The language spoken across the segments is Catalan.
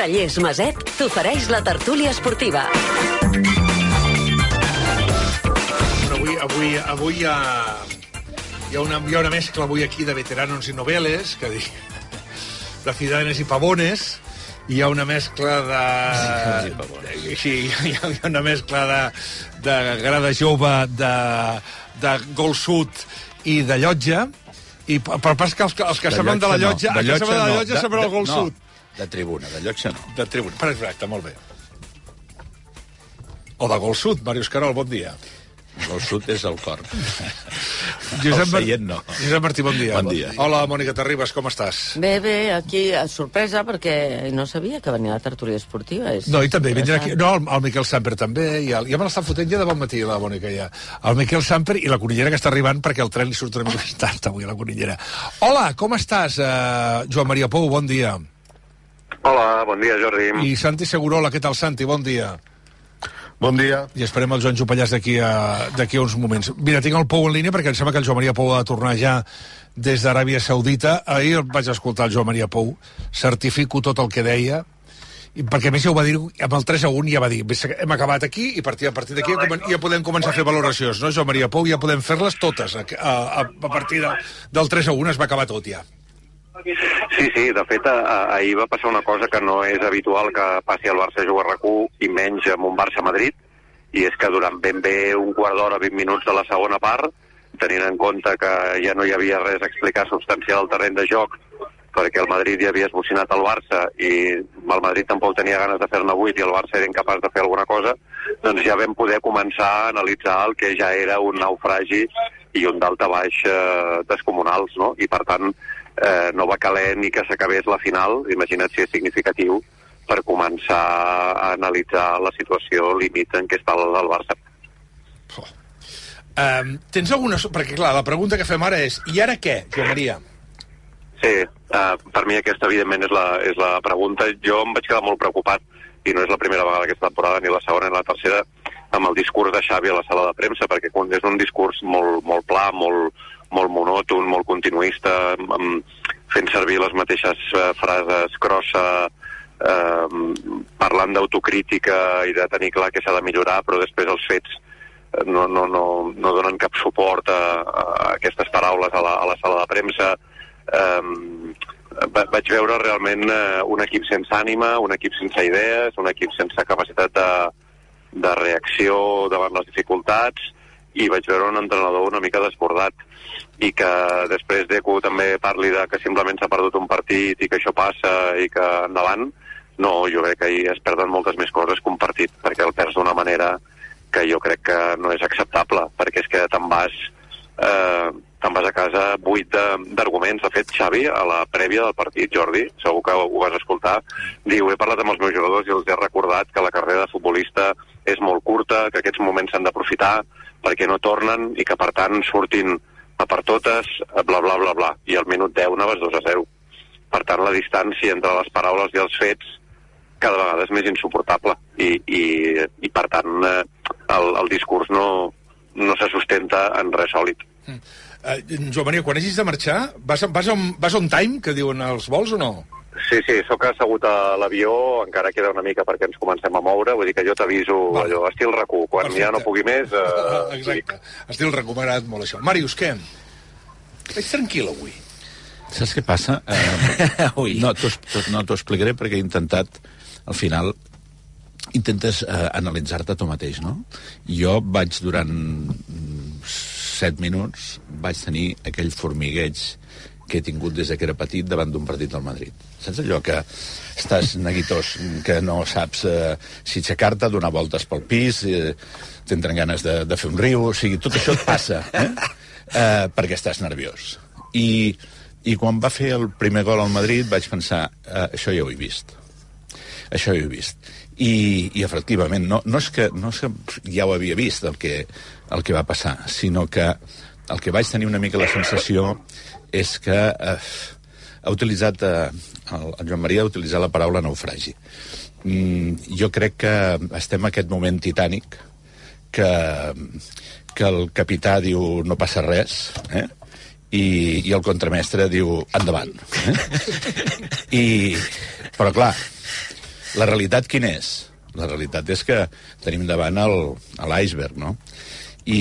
Cellers Maset t'ofereix la tertúlia esportiva. Bueno, avui, avui, avui hi, ha, hi, ha una, hi ha una mescla avui aquí de veteranos i noveles, que dic, de ciudadanes i pavones, i hi ha una mescla de... Sí, hi ha, hi ha una mescla de, de grada jove, de, de gol sud i de llotja, i per pas que els, que- els que De semblen de la llotja no, llotja, de els que semblen de la no, llotja de- semblen el de- gol no, sud. De tribuna, de llotja no. De tribuna. Perfecte, molt bé. O de gol sud, Màrius Carol, bon dia. El sud és el cor. Josep, el seient no. Josep Martí, bon dia. Bon dia. Hola, Mònica Terribas, com estàs? Bé, bé, aquí a sorpresa perquè no sabia que venia la tertúlia esportiva. És No, i també vindrà aquí... No, el, el Miquel Samper també, i el, ja me l'està fotent ja de bon matí, la Mònica, ja. El Miquel Samper i la conillera que està arribant perquè el tren li surt una mica més tard avui la conillera. Hola, com estàs, eh, Joan Maria Pou? Bon dia. Hola, bon dia, Jordi. I Santi Segurola, què tal, Santi? Bon dia. Bon dia. I esperem el Joan Jopallàs d'aquí a, a uns moments. Mira, tinc el Pou en línia perquè em sembla que el Joan Maria Pou ha de tornar ja des d'Aràbia Saudita. Ahir el vaig escoltar el Joan Maria Pou, certifico tot el que deia, i perquè a més ja ho va dir amb el 3 a 1 ja va dir, "Ves, hem acabat aquí i a partir, a partir d'aquí ja, comen- ja podem començar a fer valoracions, no, Joan Maria Pou? Ja podem fer-les totes. A, a, a partir de, del 3 a 1 es va acabar tot ja. Sí, sí, de fet, a, ahir va passar una cosa que no és habitual que passi al Barça jugar a RAC1 i menys amb un Barça-Madrid, i és que durant ben bé un quart d'hora, 20 minuts de la segona part, tenint en compte que ja no hi havia res a explicar substancial al terreny de joc, perquè el Madrid ja havia esbocinat el Barça i el Madrid tampoc tenia ganes de fer-ne 8 i el Barça era incapaç de fer alguna cosa, doncs ja vam poder començar a analitzar el que ja era un naufragi i un dalta baix eh, descomunals, no? I per tant eh, no va caler ni que s'acabés la final, imagina't si és significatiu, per començar a analitzar la situació límit en què està el, el Barça. Um, tens alguna... Perquè, clar, la pregunta que fem ara és, i ara què, Joan Maria? Sí, uh, per mi aquesta evidentment és la, és la pregunta. Jo em vaig quedar molt preocupat, i no és la primera vegada aquesta temporada, ni la segona ni la tercera, amb el discurs de Xavi a la sala de premsa, perquè quan és un discurs molt, molt pla, molt, molt monòton, molt continuista, fent servir les mateixes uh, frases crossa, eh, parlant d'autocrítica i de tenir clar que s'ha de millorar, però després els fets eh, no, no, no, no donen cap suport a, a aquestes paraules a la, a la sala de premsa. Va, vaig veure realment uh, un equip sense ànima, un equip sense idees, un equip sense capacitat de, de reacció davant les dificultats i vaig veure un entrenador una mica desbordat i que després d'Eco també parli de que simplement s'ha perdut un partit i que això passa i que endavant, no, jo crec que ahir es perden moltes més coses que un partit, perquè el perds d'una manera que jo crec que no és acceptable, perquè és que te'n vas, eh, te'n vas a casa buit de- d'arguments. De fet, Xavi, a la prèvia del partit, Jordi, segur que ho vas escoltar, diu, he parlat amb els meus jugadors i els he recordat que la carrera de futbolista és molt curta, que aquests moments s'han d'aprofitar perquè no tornen i que, per tant, surtin a per totes, bla, bla, bla, bla. I al minut 10 anaves 2 a 0. Per tant, la distància entre les paraules i els fets cada vegada és més insuportable i, i, i per tant eh, el, el discurs no, no se sustenta en res sòlid. Uh, Joan Maria, quan hagis de marxar, vas, vas, on, vas on time, que diuen els vols o no? Sí, sí, sóc assegut a l'avió, encara queda una mica perquè ens comencem a moure, vull dir que jo t'aviso allò, estil RAC1, quan Perfecte. ja no pugui més... Eh, Exacte. Estil recuperat molt això. Màrius, què? Ets tranquil avui. Saps què passa? Eh, Ui. no t'ho no t'ho explicaré perquè he intentat, al final, intentes eh, analitzar-te tu mateix, no? Jo vaig durant set minuts, vaig tenir aquell formigueig que he tingut des de que era petit davant d'un partit del Madrid. Saps allò que estàs neguitós, que no saps eh, si aixecar-te, donar voltes pel pis, eh, t'entren ganes de, de fer un riu, o sigui, tot això et passa, eh? eh, perquè estàs nerviós. I, I quan va fer el primer gol al Madrid vaig pensar, eh, això ja ho he vist. Això ho he vist. I, i efectivament, no, no, és que, no és que ja ho havia vist el que, el que va passar, sinó que el que vaig tenir una mica la sensació és que eh, ha utilitzat, eh, el, el Joan Maria ha utilitzat la paraula naufragi. Mm, jo crec que estem en aquest moment titànic que, que el capità diu no passa res, eh? i, i el contramestre diu endavant. Eh? I, però clar, la realitat quina és? La realitat és que tenim davant l'iceberg, no? I,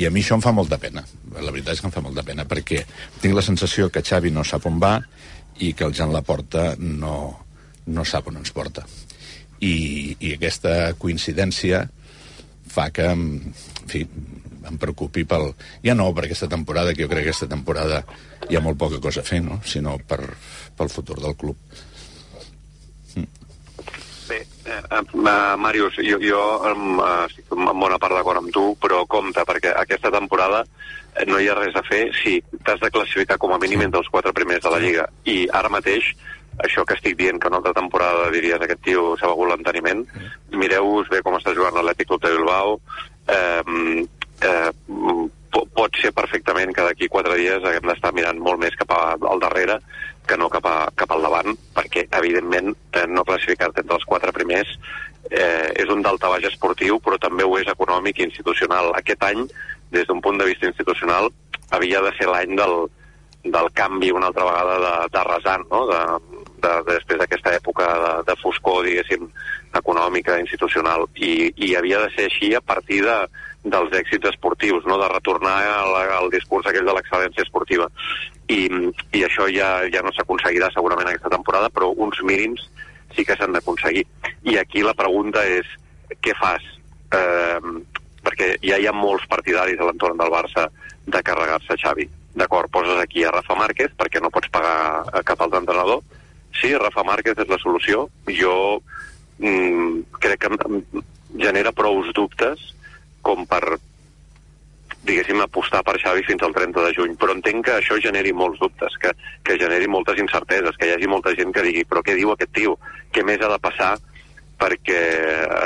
I a mi això em fa molta pena. La veritat és que em fa molta pena, perquè tinc la sensació que Xavi no sap on va i que el Jan Laporta no, no sap on ens porta. I, i aquesta coincidència fa que, en fi, em preocupi pel... Ja no per aquesta temporada, que jo crec que aquesta temporada hi ha molt poca cosa a fer, no? sinó per, pel futur del club. Bé, eh, eh, Màrius, jo, jo eh, estic en bona part d'acord amb tu, però compte, perquè aquesta temporada eh, no hi ha res a fer si t'has de classificar com a mínim entre els quatre primers de la Lliga. I ara mateix, això que estic dient, que una altra temporada diries aquest tio s'ha begut l'enteniment, mireu-vos bé com està jugant l'Atlètic Club de Bilbao, eh, eh, pot ser perfectament que d'aquí quatre dies haguem d'estar mirant molt més cap al darrere que no cap, a, cap al davant, perquè, evidentment, eh, no classificar-te entre els quatre primers eh, és un daltabaix esportiu, però també ho és econòmic i institucional. Aquest any, des d'un punt de vista institucional, havia de ser l'any del, del canvi una altra vegada de, de rasant, no? de, de, de, després d'aquesta època de, de foscor, diguéssim, econòmica, institucional, i, i havia de ser així a partir de, dels èxits esportius, no? de retornar al, al discurs aquell de l'excel·lència esportiva. I, i això ja, ja no s'aconseguirà segurament aquesta temporada, però uns mínims sí que s'han d'aconseguir. I aquí la pregunta és, què fas? Eh, perquè ja hi ha molts partidaris a l'entorn del Barça de carregar-se Xavi. D'acord, poses aquí a Rafa Márquez perquè no pots pagar cap altre entrenador. Sí, Rafa Márquez és la solució. Jo mm, crec que genera prous dubtes com per diguéssim, apostar per Xavi fins al 30 de juny, però entenc que això generi molts dubtes, que, que generi moltes incerteses, que hi hagi molta gent que digui però què diu aquest tio? Què més ha de passar perquè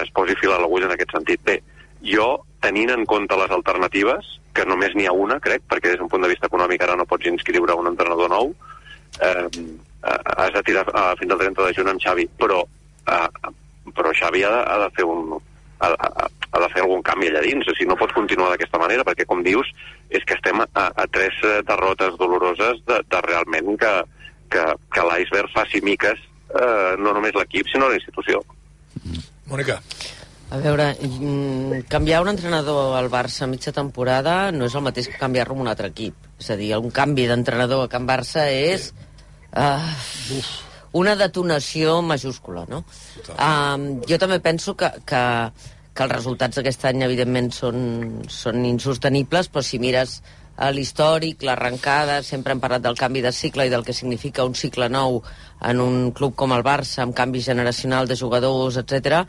es posi fil a l'agulla en aquest sentit? Bé, jo, tenint en compte les alternatives, que només n'hi ha una, crec, perquè des d'un punt de vista econòmic ara no pots inscriure un entrenador nou, eh, has de tirar eh, fins al 30 de juny amb Xavi, però, eh, però Xavi ha de, ha de fer un, ha, ha, ha de fer algun canvi allà dins. O sigui, no pot continuar d'aquesta manera, perquè, com dius, és que estem a, a tres eh, derrotes doloroses de, de realment que, que, que l'iceberg faci miques eh, no només l'equip, sinó la institució. Mònica. A veure, mm, canviar un entrenador al Barça a mitja temporada no és el mateix que canviar-lo un altre equip. És a dir, un canvi d'entrenador a Can Barça és... Uh, una detonació majúscula, no? Um, jo també penso que, que, que els resultats d'aquest any, evidentment, són, són insostenibles, però si mires a l'històric, l'arrencada, sempre hem parlat del canvi de cicle i del que significa un cicle nou en un club com el Barça, amb canvi generacional de jugadors, etc.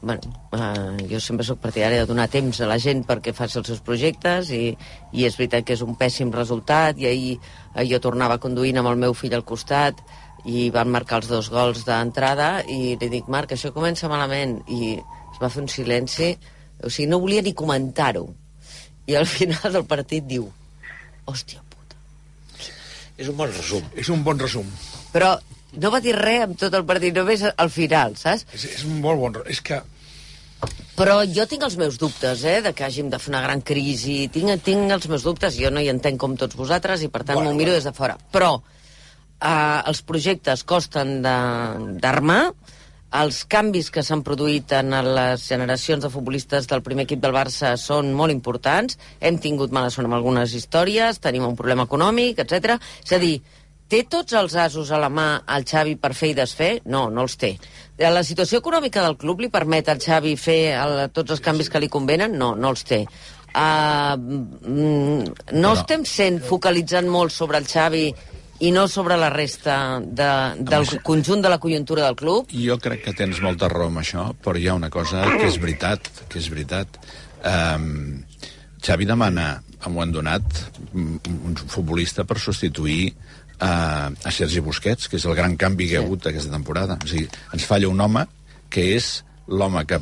Bueno, eh, jo sempre sóc partidari de donar temps a la gent perquè faci els seus projectes i, i és veritat que és un pèssim resultat i ahir eh, jo tornava conduint amb el meu fill al costat i van marcar els dos gols d'entrada i li dic, Marc, això comença malament i va fer un silenci, o sigui, no volia ni comentar-ho. I al final del partit diu, hòstia puta. És un bon resum. És un bon resum. Però no va dir res amb tot el partit, només al final, saps? És, és un molt bon... És que... Però jo tinc els meus dubtes, eh, de que hàgim de fer una gran crisi. Tinc, tinc els meus dubtes, jo no hi entenc com tots vosaltres i per tant bueno, m'ho miro des de fora. Però eh, els projectes costen d'armar, els canvis que s'han produït en les generacions de futbolistes del primer equip del Barça són molt importants. Hem tingut mala sort amb algunes històries, tenim un problema econòmic, etc. És a dir, té tots els asos a la mà al Xavi per fer i desfer? No, no els té. La situació econòmica del club li permet al Xavi fer el, tots els canvis que li convenen? No, no els té. Uh, no, no estem sent focalitzant molt sobre el Xavi i no sobre la resta de, del Home, conjunt de la conjuntura del club? Jo crec que tens molta raó amb això, però hi ha una cosa que és veritat, que és veritat. Um, Xavi demana, en un moment donat, un futbolista per substituir a, a Sergi Busquets, que és el gran canvi que ha hagut aquesta temporada. O sigui, ens falla un home que és l'home que,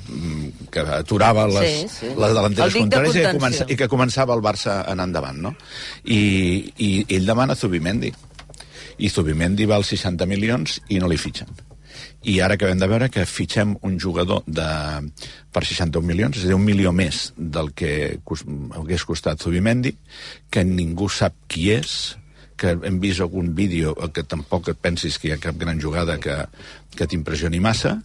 que aturava les, Sí, sí. les delanteres El dic de contràries i que, comença, i que començava el Barça anar endavant, no? I, i ell demana Zubimendi. I Zubimendi val 60 milions i no li fitxen. I ara acabem de veure que fitxem un jugador de, per 61 milions, és a dir, un milió més del que hagués costat Zubimendi, que ningú sap qui és, que hem vist algun vídeo que tampoc et pensis que hi ha cap gran jugada que, que t'impressioni massa,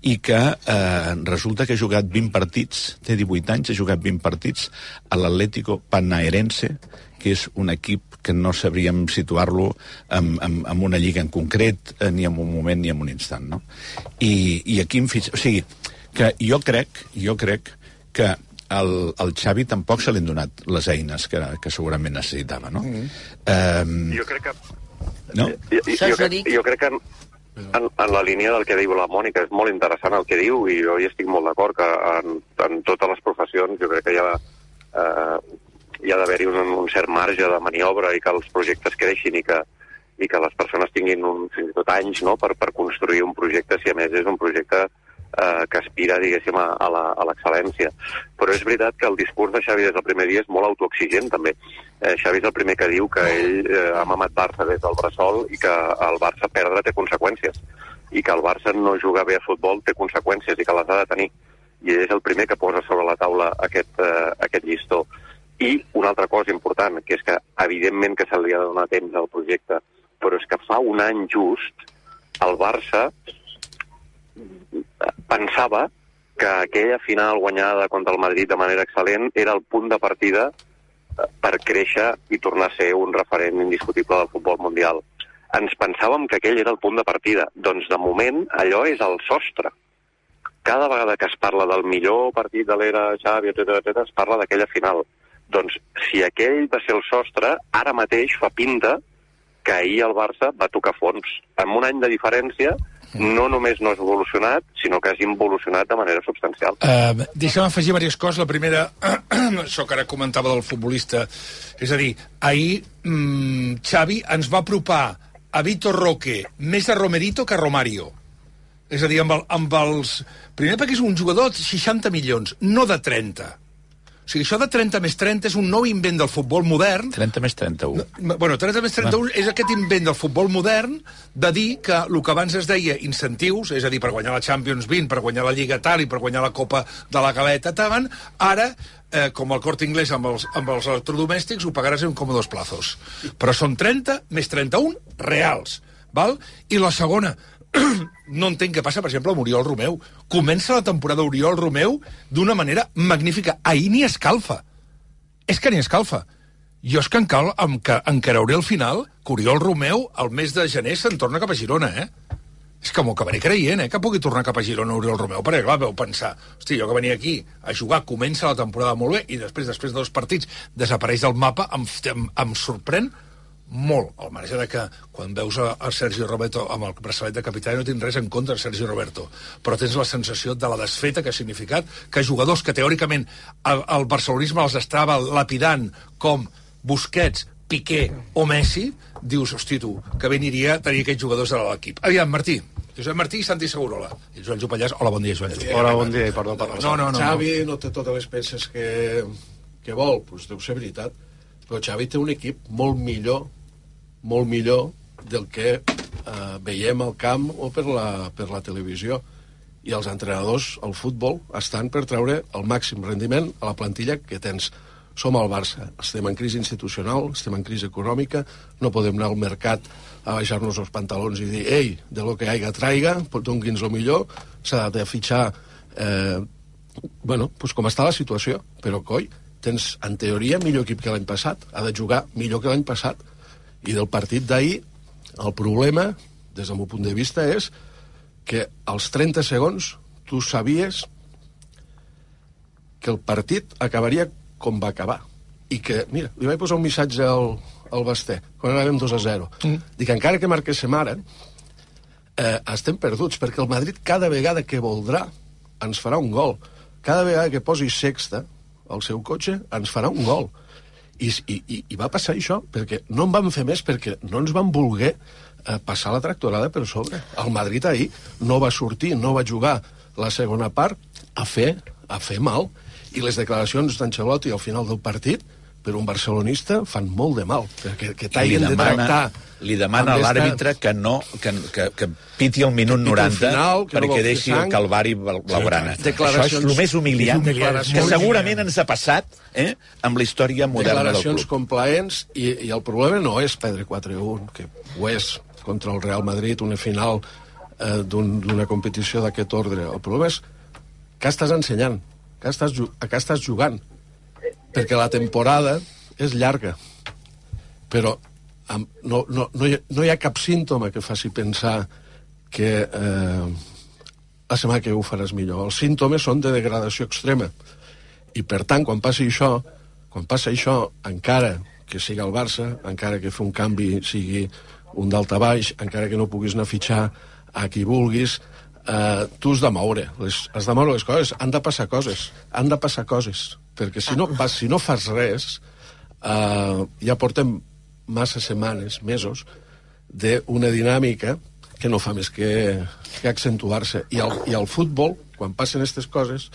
i que eh, resulta que ha jugat 20 partits, té 18 anys, ha jugat 20 partits a l'Atlético Panaerense, que és un equip que no sabríem situar-lo en, en, en una lliga en concret, eh, ni en un moment ni en un instant, no? I, i aquí em fix... O sigui, que jo crec, jo crec que el, el Xavi tampoc se li han donat les eines que, que segurament necessitava, no? Mm -hmm. Jo crec que no? Jo, jo, jo, crec, jo crec que en, en, en la línia del que diu la Mònica és molt interessant el que diu i jo hi estic molt d'acord que en, en totes les professions jo crec que hi ha, eh, hi ha d'haver-hi un, un cert marge de maniobra i que els projectes creixin i que, i que les persones tinguin un, fins i tot anys no, per, per construir un projecte si a més és un projecte eh, que aspira, diguéssim, a, a l'excel·lència. Però és veritat que el discurs de Xavi des del primer dia és molt autoexigent, també. Eh, Xavi és el primer que diu que ell eh, ha mamat Barça des del bressol i que el Barça perdre té conseqüències i que el Barça no jugar bé a futbol té conseqüències i que les ha de tenir. I és el primer que posa sobre la taula aquest, eh, aquest llistó. I una altra cosa important, que és que evidentment que se li ha de donar temps al projecte, però és que fa un any just el Barça pensava que aquella final guanyada contra el Madrid de manera excel·lent era el punt de partida eh, per créixer i tornar a ser un referent indiscutible del futbol mundial. Ens pensàvem que aquell era el punt de partida. Doncs, de moment, allò és el sostre. Cada vegada que es parla del millor partit de l'era Xavi, etc etc, es parla d'aquella final. Doncs, si aquell va ser el sostre, ara mateix fa pinta que ahir el Barça va tocar fons. Amb un any de diferència, no només no has evolucionat, sinó que has involucionat de manera substancial. Uh, deixa'm afegir diverses coses. La primera, això que ara comentava del futbolista, és a dir, ahir mm, Xavi ens va apropar a Vitor Roque més a Romerito que a Romario. És a dir, amb, el, amb els... Primer perquè és un jugador de 60 milions, no de 30. O sigui, això de 30 més 30 és un nou invent del futbol modern 30 més 31. no, Bueno, 30 més 31 és aquest invent del futbol modern de dir que el que abans es deia incentius, és a dir, per guanyar la Champions 20, per guanyar la Lliga tal i per guanyar la Copa de la Galeta tal, ara, eh, com el Corte Inglés amb els, amb els electrodomèstics, ho pagaràs en com dos plazos. Però són 30 més 31 reals, val? I la segona, no entenc què passa, per exemple, amb Oriol Romeu. Comença la temporada Oriol Romeu d'una manera magnífica. Ahir ni escalfa. És que ni escalfa. Jo és que, encal, em, que encararé al final que Oriol Romeu el mes de gener se'n torna cap a Girona, eh? És que m'ho acabaré creient, eh, que pugui tornar cap a Girona Oriol Romeu, perquè clar, veu pensar, hosti, jo que venia aquí a jugar, comença la temporada molt bé, i després, després de dos partits, desapareix del mapa, em, em, em sorprèn molt, al marge de que quan veus a, a Sergio Roberto amb el braçalet de capità no tens res en contra de Sergio Roberto, però tens la sensació de la desfeta que ha significat que jugadors que teòricament el, el barcelonisme els estava lapidant com Busquets, Piqué o Messi, dius, hosti tu, que bé aniria tenir aquests jugadors a l'equip. Aviam, Martí, Josep Martí i Santi Segurola. I Joan Jopallàs, hola, bon dia, Joan. Hola, bon dia perdó per la No, no, no, Xavi no té totes les peces que, que vol, doncs deu ser veritat. Però Xavi té un equip molt millor, molt millor del que eh, veiem al camp o per la, per la televisió. I els entrenadors al futbol estan per treure el màxim rendiment a la plantilla que tens. Som al Barça, estem en crisi institucional, estem en crisi econòmica, no podem anar al mercat a baixar-nos els pantalons i dir ei, de lo que haiga traiga, dongui'ns el millor, s'ha de fitxar eh, bueno, pues com està la situació, però coi, tens en teoria millor equip que l'any passat, ha de jugar millor que l'any passat, i del partit d'ahir el problema, des del meu punt de vista, és que als 30 segons tu sabies que el partit acabaria com va acabar. I que, mira, li vaig posar un missatge al, al Basté, quan anàvem 2 a 0. Mm. Dic, encara que marquéssim ara, eh, estem perduts, perquè el Madrid cada vegada que voldrà ens farà un gol. Cada vegada que posi sexta al seu cotxe ens farà un gol. I, i, i, I va passar això, perquè no en vam fer més, perquè no ens van voler eh, passar la tractorada per sobre. El Madrid ahir no va sortir, no va jugar la segona part a fer, a fer mal. I les declaracions d'Ancelotti al final del partit, per un barcelonista, fan molt de mal, que li t'hagin de tractar... li demana a l'àrbitre que no que, que, que piti el minut Que piti el 90 final, que no perquè fer deixi el sang. calvari blau- blaugrana. Això és Declaracions- el més humiliant, que segurament ens ha passat eh, amb la història moderna del declaracions club. complaents i, i el problema no és perdre 4-1, que ho és contra el Real Madrid, una final eh, d'un- d'una competició d'aquest ordre. El problema és que estàs ensenyant, que estàs, què estàs jugant. Perquè la temporada és llarga, però amb, no, no, no, hi ha, no hi ha cap símptoma que faci pensar que eh, la setmana que ho faràs millor. Els símptomes són de degradació extrema. I per tant, quan passi això, quan passa això, encara que sigui el Barça, encara que fer un canvi sigui un d'alta baix, encara que no puguis anar a fitxar a qui vulguis, eh, tu has de moure, les, has de moure les coses, han de passar coses, han de passar coses, perquè si no, pas, si no fas res, eh, ja portem massa setmanes, mesos, d'una dinàmica que no fa més que, que accentuar-se. I el, I el futbol, quan passen aquestes coses,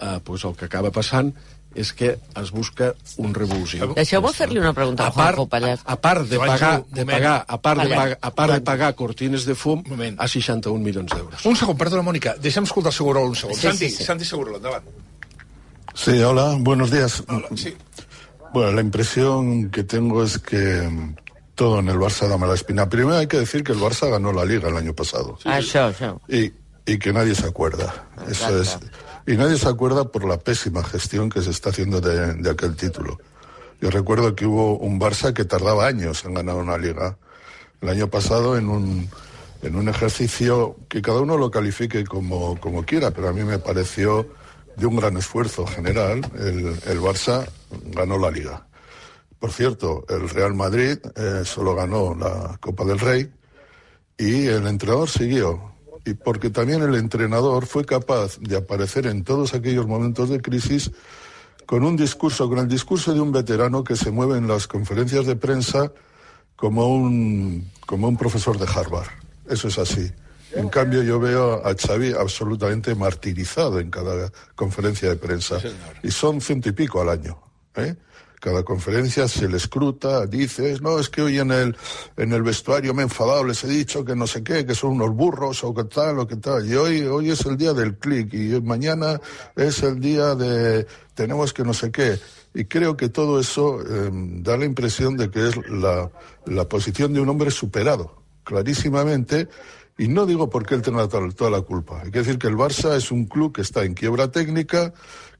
eh, pues el que acaba passant és que es busca un revulsiu. Deixeu-me fer-li una pregunta a a part, Juanjo Pallet. a, a part de pagar, de pagar, a part de pagar, a part de pagar cortines de fum Moment. a 61 milions d'euros. Un segon, perdona, Mònica. Deixa'm escoltar el Segurol un segon. Sí, Santi, sí, sí. Santi Segurol, endavant. Sí, hola, buenos días. Hola, sí. Bueno, la impresión que tengo es que mm, todo en el Barça da mala espina. Primero hay que decir que el Barça ganó la Liga el año pasado. Això, això. Y, y que nadie se acuerda. Eso es. Y nadie se acuerda por la pésima gestión que se está haciendo de, de aquel título. Yo recuerdo que hubo un Barça que tardaba años en ganar una liga. El año pasado en un, en un ejercicio que cada uno lo califique como, como quiera, pero a mí me pareció de un gran esfuerzo general. El, Barça ganó la liga. Por cierto, el Real Madrid eh, solo ganó la Copa del Rey y el entrenador siguió. Y porque también el entrenador fue capaz de aparecer en todos aquellos momentos de crisis con un discurso, con el discurso de un veterano que se mueve en las conferencias de prensa como un, como un profesor de Harvard. Eso es así. En cambio, yo veo a Xavi absolutamente martirizado en cada conferencia de prensa. Y son ciento y pico al año. ¿eh? Cada conferencia se le escruta, dices, no, es que hoy en el, en el vestuario me he enfadado, les he dicho que no sé qué, que son unos burros o que tal o que tal. Y hoy, hoy es el día del clic y mañana es el día de tenemos que no sé qué. Y creo que todo eso eh, da la impresión de que es la, la posición de un hombre superado, clarísimamente. Y no digo por qué él tenga toda, la culpa. Hay que decir que el Barça es un club que está en quiebra técnica,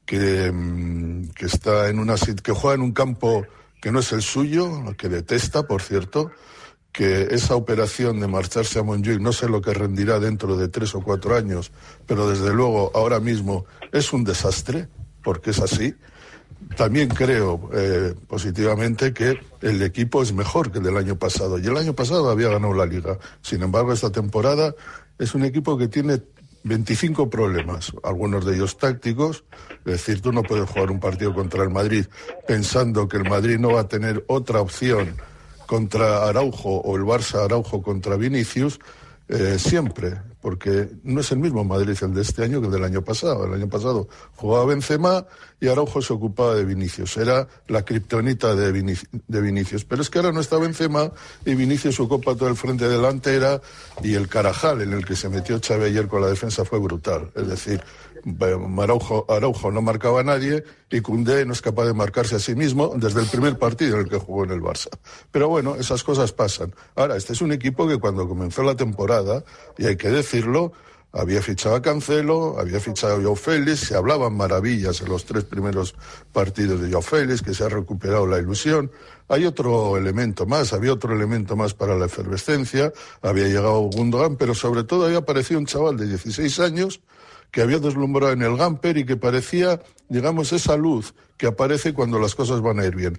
que, mm, que está en una que juega en un campo que no es el suyo, que detesta, por cierto, que esa operación de marcharse a Montjuic no sé lo que rendirá dentro de tres o cuatro años, pero desde luego ahora mismo es un desastre, porque es así. También creo eh, positivamente que el equipo es mejor que el del año pasado. Y el año pasado había ganado la liga. Sin embargo, esta temporada es un equipo que tiene 25 problemas, algunos de ellos tácticos. Es decir, tú no puedes jugar un partido contra el Madrid pensando que el Madrid no va a tener otra opción contra Araujo o el Barça Araujo contra Vinicius. Eh, siempre, porque no es el mismo Madrid el de este año que el del año pasado. El año pasado jugaba Benzema y Araujo se ocupaba de Vinicius. Era la kriptonita de, de Vinicius. Pero es que ahora no está Benzema y Vinicius ocupa todo el frente delantera y el Carajal en el que se metió Xavi ayer con la defensa fue brutal. Es decir, Araujo, no marcaba a nadie y Cundé no es capaz de marcarse a sí mismo desde el primer partido en el que jugó en el Barça. Pero bueno, esas cosas pasan. Ahora, este es un equipo que cuando comenzó la temporada, y hay que decirlo, había fichado a Cancelo, había fichado a Félix, se hablaban maravillas en los tres primeros partidos de Joao Félix, que se ha recuperado la ilusión. Hay otro elemento más, había otro elemento más para la efervescencia, había llegado Gundogan, pero sobre todo había aparecido un chaval de 16 años que había deslumbrado en el Gamper y que parecía, digamos, esa luz que aparece cuando las cosas van a ir bien.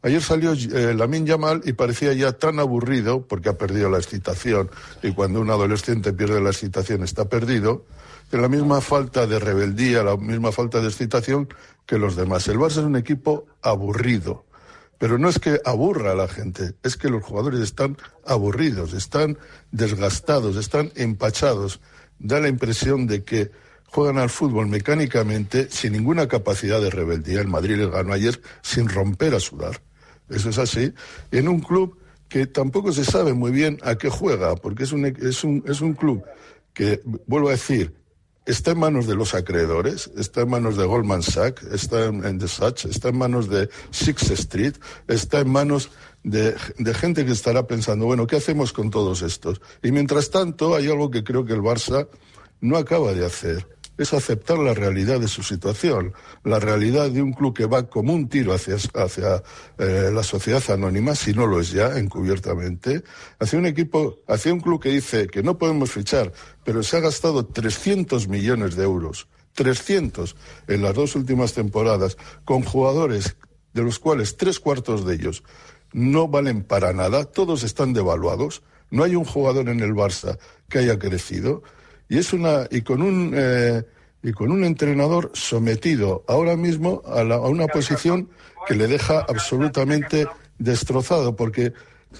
Ayer salió eh, Lamin Yamal y parecía ya tan aburrido, porque ha perdido la excitación, y cuando un adolescente pierde la excitación está perdido, de la misma falta de rebeldía, la misma falta de excitación que los demás. El Barça es un equipo aburrido. Pero no es que aburra a la gente, es que los jugadores están aburridos, están desgastados, están empachados. Da la impresión de que juegan al fútbol mecánicamente sin ninguna capacidad de rebeldía. El Madrid le ganó ayer sin romper a sudar. Eso es así. En un club que tampoco se sabe muy bien a qué juega, porque es un, es un, es un club que, vuelvo a decir, está en manos de los acreedores, está en manos de Goldman Sachs, está en, The Sachs, está en manos de Six Street, está en manos de, gente que estará pensando, bueno, ¿qué hacemos con todos estos? Y mientras tanto, hay algo que creo que el Barça no acaba de hacer es aceptar la realidad de su situación, la realidad de un club que va como un tiro hacia, hacia eh, la sociedad anónima, si no lo es ya, encubiertamente, hacia un equipo, hacia un club que dice que no podemos fichar, pero se ha gastado 300 millones de euros, 300 en las dos últimas temporadas, con jugadores de los cuales tres cuartos de ellos no valen para nada, todos están devaluados, no hay un jugador en el Barça que haya crecido y es una y con un eh, y con un entrenador sometido ahora mismo a, la, a, una posición que le deja absolutamente destrozado porque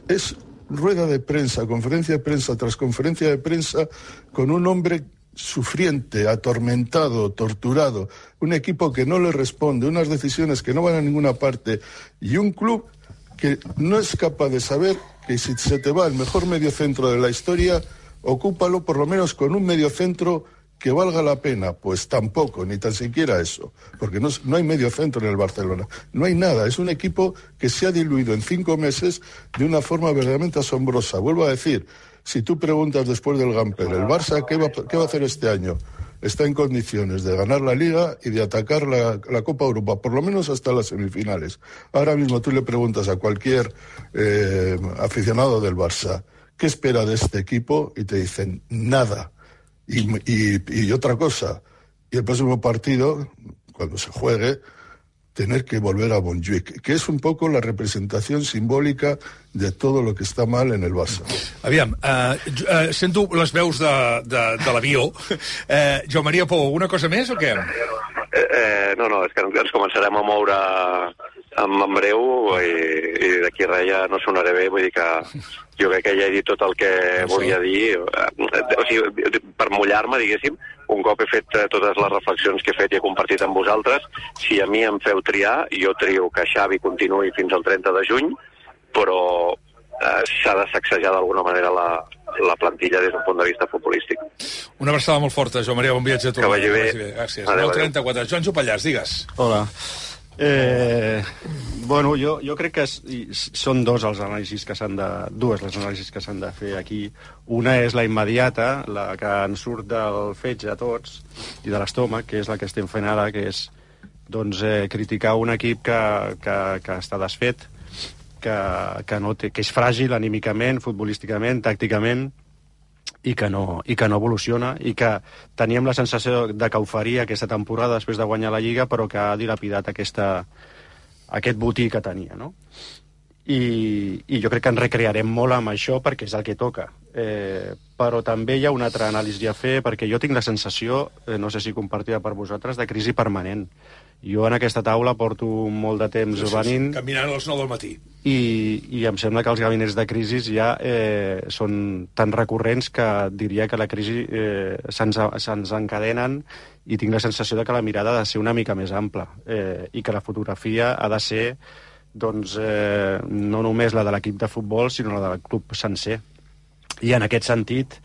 es rueda de prensa, conferencia de prensa tras conferencia de prensa con un hombre sufriente, atormentado, torturado, un equipo que no le responde, unas decisiones que no van a ninguna parte y un club que no es capaz de saber que si se te va el mejor mediocentro de la historia ocúpalo por lo menos con un mediocentro que valga la pena. Pues tampoco, ni tan siquiera eso, porque no, no, hay medio centro en el Barcelona. No hay nada. Es un equipo que se ha diluido en cinco meses de una forma verdaderamente asombrosa. Vuelvo a decir, si tú preguntas después del Gamper, ¿el Barça qué va, qué va a hacer este año? Está en condiciones de ganar la Liga y de atacar la, la, Copa Europa, por lo menos hasta las semifinales. Ahora mismo tú le preguntas a cualquier eh, aficionado del Barça, ¿qué espera de este equipo? Y te dicen, nada. Y, y, y, otra cosa, y el próximo partido, cuando se juegue, tener que volver a Montjuic, que és un poco la representació simbòlica de tot lo que està mal en el Barça. Aviam, uh, uh, sento les veus de, de, de l'avió. Uh, Joan Maria Pou, alguna cosa més o què? Eh, eh, no, no, és que ens començarem a moure en, breu i, i d'aquí res ja no sonaré bé, vull dir que jo crec que ja he dit tot el que no volia dir, o sigui, per mullar-me, diguéssim, un cop he fet eh, totes les reflexions que he fet i he compartit amb vosaltres, si a mi em feu triar, jo trio que Xavi continuï fins al 30 de juny, però eh, s'ha de sacsejar d'alguna manera la, la plantilla des d'un punt de vista futbolístic. Una abraçada molt forta, Joan Maria, bon viatge a tu. Que vagi bé. Gràcies. Adéu, adéu. 34. Joan Jopallàs, digues. Hola. Eh, bueno, jo, jo crec que és, són dos els anàlisis que s'han de... dues les anàlisis que s'han de fer aquí. Una és la immediata, la que ens surt del fetge a tots i de l'estómac, que és la que estem fent ara, que és doncs, eh, criticar un equip que, que, que està desfet, que, que, no té, que és fràgil anímicament, futbolísticament, tàcticament, i que, no, i que no evoluciona i que teníem la sensació de que ho faria aquesta temporada després de guanyar la Lliga però que ha dilapidat aquesta, aquest botí que tenia, no? I, i jo crec que ens recrearem molt amb això perquè és el que toca. Eh, però també hi ha una altra anàlisi a fer perquè jo tinc la sensació, eh, no sé si compartida per vosaltres, de crisi permanent. Jo en aquesta taula porto molt de temps sí, sí, venint... Sí, caminant a les 9 del matí. I, I em sembla que els gabinets de crisi ja eh, són tan recurrents que diria que la crisi eh, se'ns encadenen i tinc la sensació de que la mirada ha de ser una mica més ampla eh, i que la fotografia ha de ser doncs, eh, no només la de l'equip de futbol, sinó la del club sencer. I en aquest sentit,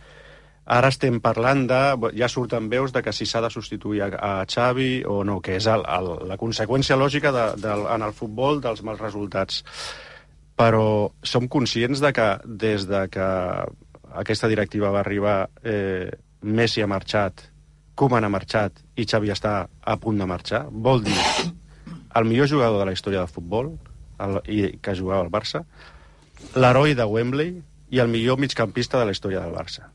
Ara estem parlant de... Ja surten veus de que si s'ha de substituir a, a Xavi o no, que és el, el, la conseqüència lògica de, de, en el futbol dels mals resultats. Però som conscients de que des de que aquesta directiva va arribar, eh, Messi ha marxat, Koeman ha marxat i Xavi està a punt de marxar. Vol dir el millor jugador de la història del futbol el, i que jugava al Barça, l'heroi de Wembley i el millor migcampista de la història del Barça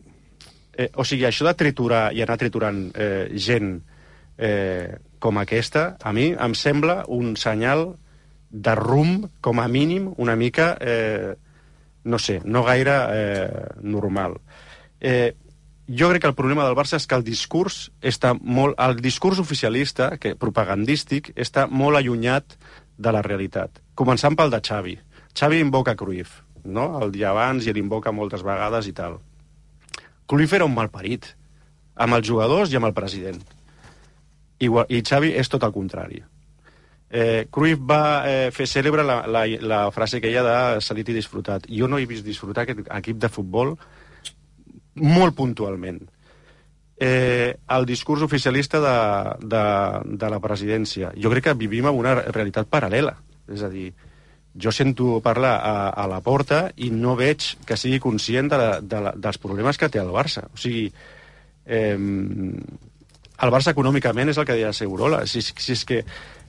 eh, o sigui, això de triturar i anar triturant eh, gent eh, com aquesta, a mi em sembla un senyal de rumb, com a mínim, una mica, eh, no sé, no gaire eh, normal. Eh, jo crec que el problema del Barça és que el discurs està molt... El discurs oficialista, que propagandístic, està molt allunyat de la realitat. Començant pel de Xavi. Xavi invoca Cruyff, no? El dia abans i l'invoca moltes vegades i tal. Cruyff era un malparit, amb els jugadors i amb el president. I, i Xavi és tot el contrari. Eh, Cruyff va eh, fer cèlebre la, la, la frase que hi ha de salit i disfrutat. Jo no he vist disfrutar aquest equip de futbol molt puntualment. Eh, el discurs oficialista de, de, de la presidència. Jo crec que vivim en una realitat paral·lela. És a dir, jo sento parlar a, a la porta i no veig que sigui conscient de la, de la, dels problemes que té el Barça. O sigui, eh, el Barça econòmicament és el que deia Segurola. Si, si és que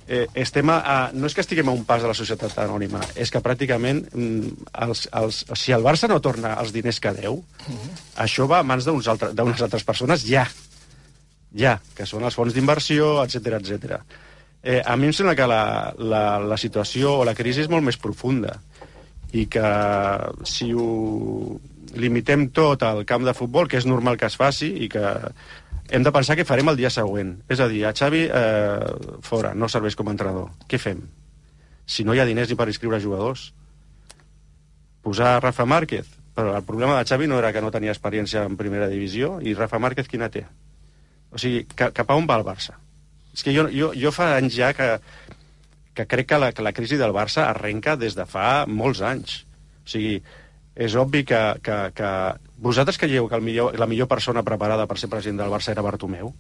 eh, estem a, a, no és que estiguem a un pas de la societat anònima, és que pràcticament mm, els, els, si el Barça no torna els diners que deu, uh -huh. això va a mans d'unes altre, altres persones ja. Ja, que són els fons d'inversió, etc etc. Eh, a mi em sembla que la, la, la situació o la crisi és molt més profunda i que si ho limitem tot al camp de futbol, que és normal que es faci i que hem de pensar què farem el dia següent. És a dir, a Xavi eh, fora, no serveix com a entrenador. Què fem? Si no hi ha diners ni per inscriure jugadors. Posar Rafa Márquez. Però el problema de Xavi no era que no tenia experiència en primera divisió, i Rafa Márquez quina té? O sigui, cap a on va el Barça? És que jo, jo, jo fa anys ja que, que crec que la, que la crisi del Barça arrenca des de fa molts anys. O sigui, és obvi que, que, que vosaltres creieu que el millor, la millor persona preparada per ser president del Barça era Bartomeu?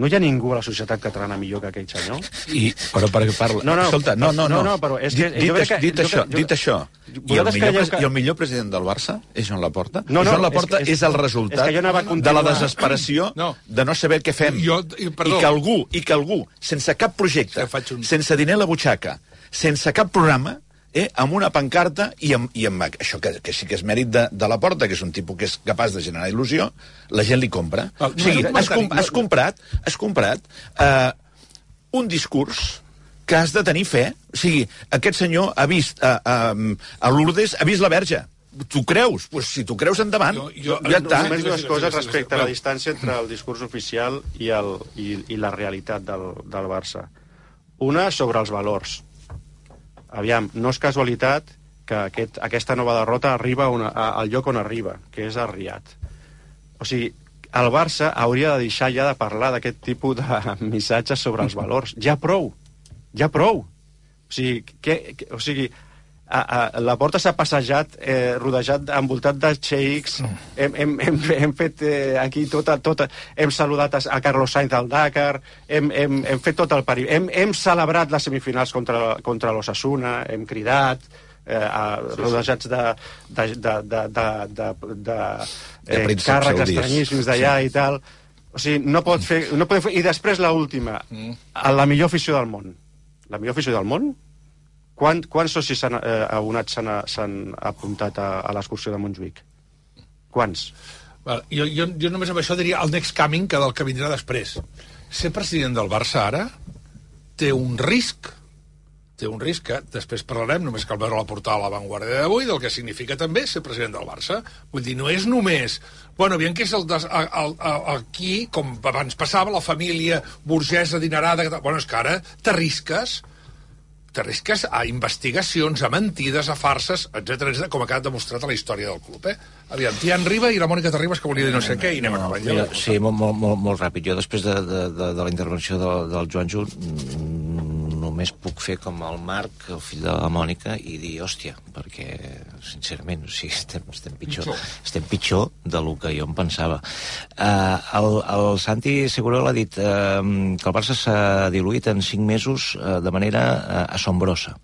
No hi ha ningú a la societat catalana millor que aquell senyor? I, però per què parla? No, no, Escolta, no, no, no. no, no però és que, dit, jo crec que, dit, jo això, jo- dit això, i el, millor, que- i el millor president del Barça és Joan Laporta? No, no, Joan Laporta és és, que- és- el resultat és que jo de la desesperació No. de no saber què fem. Jo- i- perdó. I que algú, i que algú, sense cap projecte, un- sense diner a la butxaca, sense cap programa, eh, amb una pancarta i amb, i amb això que, que sí que és mèrit de, de la porta, que és un tipus que és capaç de generar il·lusió, la gent li compra. Val, o sigui, no, has, com, no, no. has comprat, has comprat eh, un discurs que has de tenir fe. O sigui, aquest senyor ha vist a, a, a Lourdes, ha vist la verge. Tu creus? Pues si tu creus, endavant. Jo- jo- ja està. Només dues Sí, sí, coses sí, sí, sí. respecte a la distància entre el discurs oficial i, el, i, i la realitat del, del Barça. Una sobre els valors. Aviam, no és casualitat que aquest, aquesta nova derrota arriba una, a, al lloc on arriba, que és a Riad. O sigui, el Barça hauria de deixar ja de parlar d'aquest tipus de missatges sobre els valors. Ja prou, ja prou. O sigui, que, que, o sigui a, a, la porta s'ha passejat eh, rodejat, envoltat de xeics hem, hem, hem, hem fet eh, aquí tota, tota, hem saludat a, a Carlos Sainz al Dakar hem, hem, hem fet tot el peri hem, hem celebrat les semifinals contra, contra l'Ossassuna hem cridat eh, a, rodejats de, de, de, de, de, de, de, De eh, prínceps càrrecs estranyíssims d'allà Sí. i tal o sigui, no pot fer, no podem fer... I després la última, mm. la millor afició del món. La millor afició del món? Quan, quants socis s'han eh, abonats s'han apuntat a, a l'excursió de Montjuïc? Quants? Val, jo, jo, jo només amb això diria el next coming, que del que vindrà després. Ser president del Barça ara té un risc, té un risc que després parlarem, només cal veure la portada a la Vanguardia d'avui, del que significa també ser president del Barça. Vull dir, no és només... Bueno, bien que és el, des, el, el, el, aquí, com abans passava, la família burgesa tal. Bueno, és que ara t'arrisques t'arrisques a investigacions, a mentides, a farses, etc com ha quedat demostrat a la història del club, eh? Aviam, Tian Riba i la Mònica Terribas, que volia dir no sé què, i anem acabant. ja. Mira, sí, molt, molt, molt, molt ràpid. Jo, després de, de, de, de la intervenció del, del Joanjo, mm, només puc fer com el Marc, el fill de la Mònica, i dir, hòstia, perquè, sincerament, o sigui, estem, estem pitjor, Pitjor. estem pitjor de lo que jo em pensava. Uh, el, el Santi Segurol ha dit uh, que el Barça s'ha diluït en cinc mesos uh, de manera uh, assombrosa.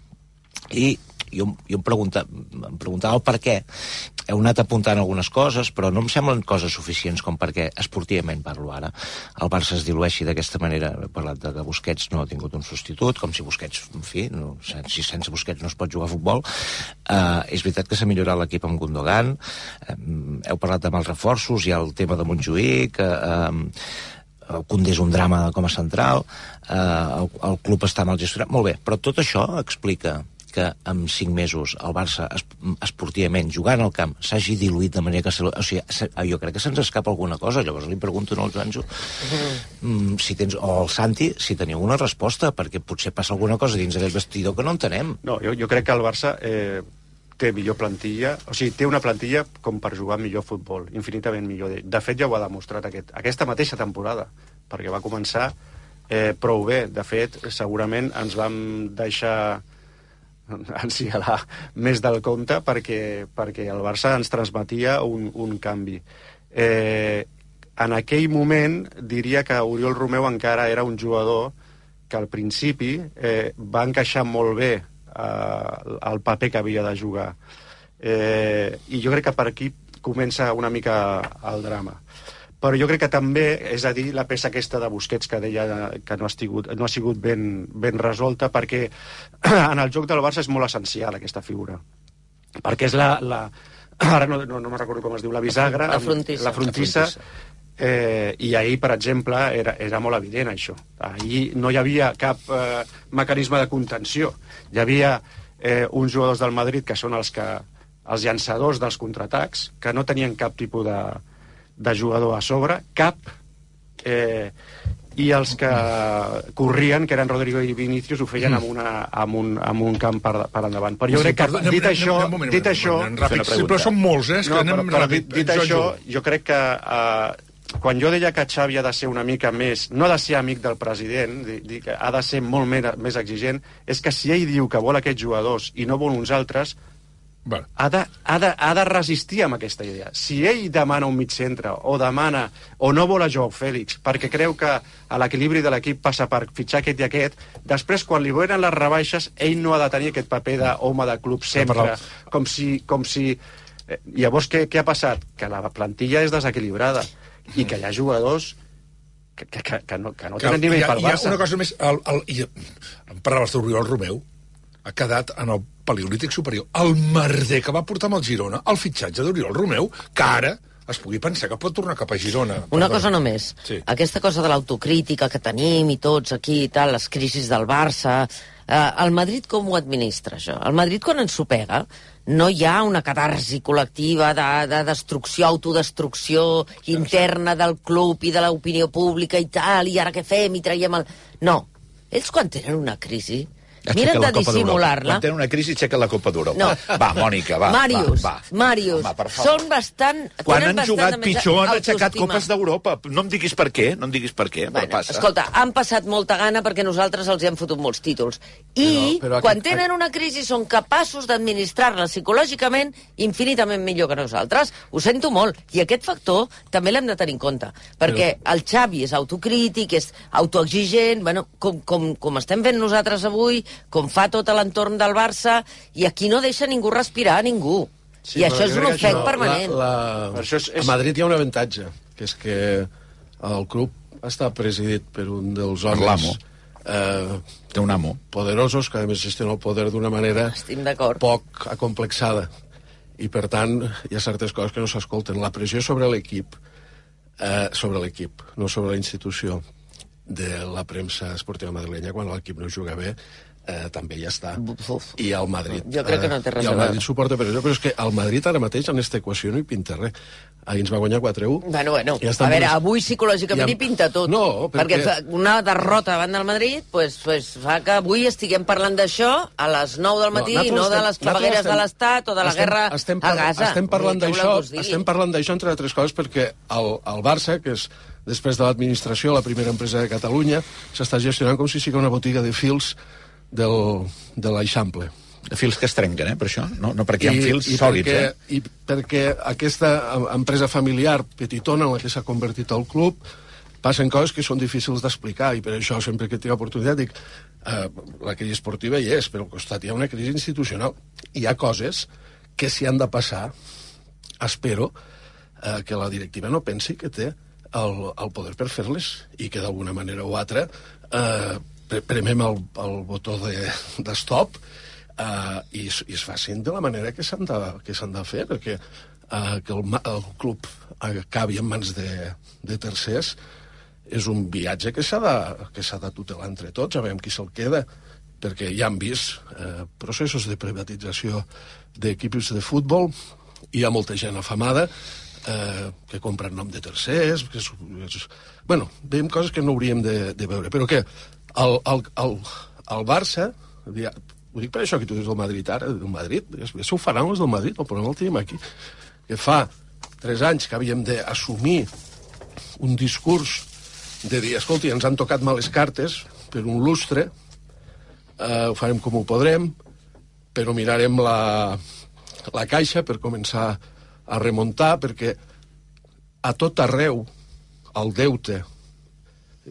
I jo, jo em, pregunta, em preguntava el per què. Heu anat apuntant algunes coses, però no em semblen coses suficients com perquè, esportivament parlo ara, el Barça es dilueixi d'aquesta manera. He parlat de que Busquets no ha tingut un substitut, com si Busquets, en fi, no, si sense Busquets no es pot jugar a futbol. Uh, és veritat que s'ha millorat l'equip amb Gundogan, uh, heu parlat amb els reforços, hi ha el tema de Montjuïc, uh, um, el Condé és un drama com a central, eh, el, el club està mal gestionat, molt bé, però tot això explica que en 5 mesos el Barça es, esportivament, jugant al camp, s'hagi diluït de manera que... Se, o sigui, se, jo crec que se'ns escapa alguna cosa. Llavors li pregunto al Joanjo mm, si tens, o al Santi si teniu una resposta, perquè potser passa alguna cosa dins d'aquest vestidor que no entenem. No, jo, jo crec que el Barça eh, té millor plantilla, o sigui, té una plantilla com per jugar millor futbol, infinitament millor. De fet, ja ho ha demostrat aquest, aquesta mateixa temporada, perquè va començar eh, prou bé. De fet, segurament ens vam deixar encialar més del compte perquè, perquè el Barça ens transmetia un, un canvi. Eh, en aquell moment diria que Oriol Romeu encara era un jugador que al principi eh, va encaixar molt bé eh, el paper que havia de jugar. Eh, I jo crec que per aquí comença una mica el drama però jo crec que també, és a dir, la peça aquesta de Busquets que deia que no ha, estigut, no ha sigut ben, ben resolta, perquè en el joc del Barça és molt essencial aquesta figura. Perquè és la... la ara no, no, no me'n recordo com es diu, la bisagra... La frontissa. La frontissa, la frontissa. Eh, I ahir, per exemple, era, era molt evident això. Ahir no hi havia cap eh, mecanisme de contenció. Hi havia eh, uns jugadors del Madrid que són els que els llançadors dels contraatacs, que no tenien cap tipus de, de jugador a sobre, cap, eh, i els que corrien, que eren Rodrigo i Vinícius, ho feien amb, una, amb, un, amb un camp per, per endavant. Però jo crec que, dit anem, això... anem, anem, dit això ràpid, sí, però són molts, eh? No, que anem però, però ràpid. dit, dit això, jo crec que eh, quan jo deia que Xavi ha de ser una mica més... No ha de ser amic del president, di, di, que ha de ser molt més, més exigent, és que si ell diu que vol aquests jugadors i no vol uns altres, Vale. ha de, ha, de, ha de resistir amb aquesta idea. Si ell demana un mig centre o demana o no vol a Joao Fèlix perquè creu que a l'equilibri de l'equip passa per fitxar aquest i aquest, després quan li venen les rebaixes ell no ha de tenir aquest paper d'home de club sempre, com si... Com si eh, llavors què, què ha passat? Que la plantilla és desequilibrada i que hi ha jugadors que, que, que, que no, que no tenen nivell hi ha, pel hi ha Barça. una cosa més... El, el, i, em parlaves d'Oriol Romeu, ha quedat en el paleolític superior. El merder que va portar amb el Girona, el fitxatge d'Oriol Romeu, que ara es pugui pensar que pot tornar cap a Girona. Una Perdó. cosa només. Sí. Aquesta cosa de l'autocrítica que tenim i tots aquí i tal, les crisis del Barça... Eh, el Madrid com ho administra, això? El Madrid, quan ens ho pega, no hi ha una catarsi col·lectiva de, de destrucció, autodestrucció interna del club i de l'opinió pública i tal, i ara què fem, i traiem el... No. Ells, quan tenen una crisi, miren de dissimular-la. Quan tenen una crisi, aixequen la Copa d'Europa. No. Va, Mònica, va. Màrius, va, va. Màrius, Home, per favor. són bastant... Quan han jugat pitjor han aixecat copes d'Europa. No em diguis per què, no em diguis per què, però Bueno, passa. escolta, han passat molta gana perquè nosaltres els hi hem fotut molts títols. I Però- però quan aquest- tenen una crisi són capaços d'administrar-la psicològicament infinitament millor que nosaltres. Ho sento molt. I aquest factor també l'hem de tenir en compte. Perquè el Xavi és autocrític, és autoexigent, bueno, com, com, com estem fent nosaltres avui, com fa tot l'entorn del Barça, i aquí no deixa ningú respirar, ningú. Sí, I això és un ofec permanent. La, la... Per això és- és- A Madrid hi ha un avantatge, que és que el club està presidit per un dels homes l'amo. eh, Té un amo. poderosos, que a més gestiona el poder d'una manera poc acomplexada. I, per tant, hi ha certes coses que no s'escolten. La pressió sobre l'equip, eh, sobre l'equip, no sobre la institució de la premsa esportiva madrilenya, quan l'equip no juga bé, eh, també ja està. Uf. I el Madrid... Jo crec que no té res I a el. Madrid suporta però és que el Madrid ara mateix en aquesta equació no hi pinta res. Ahir ens va guanyar 4-1. Bueno, bueno, Ja a veure, avui psicològicament Ja- hi pinta tot. No, perquè- fa- una derrota davant del Madrid pues, pues, fa que avui estiguem parlant d'això a les 9 del matí, no, no de estem- les clavegueres nosaltres de l'Estat o de la estem- guerra estem a Gaza. Estem parlant d'això estem parlant d'això entre altres coses perquè el, el Barça, que és després de l'administració la primera empresa de Catalunya, s'està gestionant com si sigui una botiga de fils del, de l'Eixample. Fils que es trenquen, eh, per això. No, no perquè hi ha fils i sòlids, perquè, eh? I perquè aquesta em- empresa familiar petitona en la que s'ha convertit el club passen coses que són difícils d'explicar i per això sempre que tinc oportunitat dic eh, la crisi esportiva hi és, però al costat hi ha una crisi institucional. Hi ha coses que s'hi han de passar, espero, eh, que la directiva no pensi que té el, el poder per fer-les i que d'alguna manera o altra eh, premem el, el botó de, de stop eh, i, i es facin de la manera que s'han de, que de fer, perquè eh, que el, el club acabi en mans de, de tercers és un viatge que s'ha de, de tutelar entre tots, a veure qui se'l queda perquè ja han vist eh, processos de privatització d'equips de futbol, hi ha molta gent afamada eh, que compra en nom de tercers, que és, és, bueno, veiem coses que no hauríem de, de veure, però que el, el, el, el Barça, ho dic per això que tu dius del Madrid ara, del Madrid, ja ho faran els del Madrid, el problema el tenim aquí, que fa tres anys que havíem d'assumir un discurs de dir, escolti, ens han tocat males cartes per un lustre, eh, ho farem com ho podrem, però mirarem la, la caixa per començar a remuntar, perquè a tot arreu el deute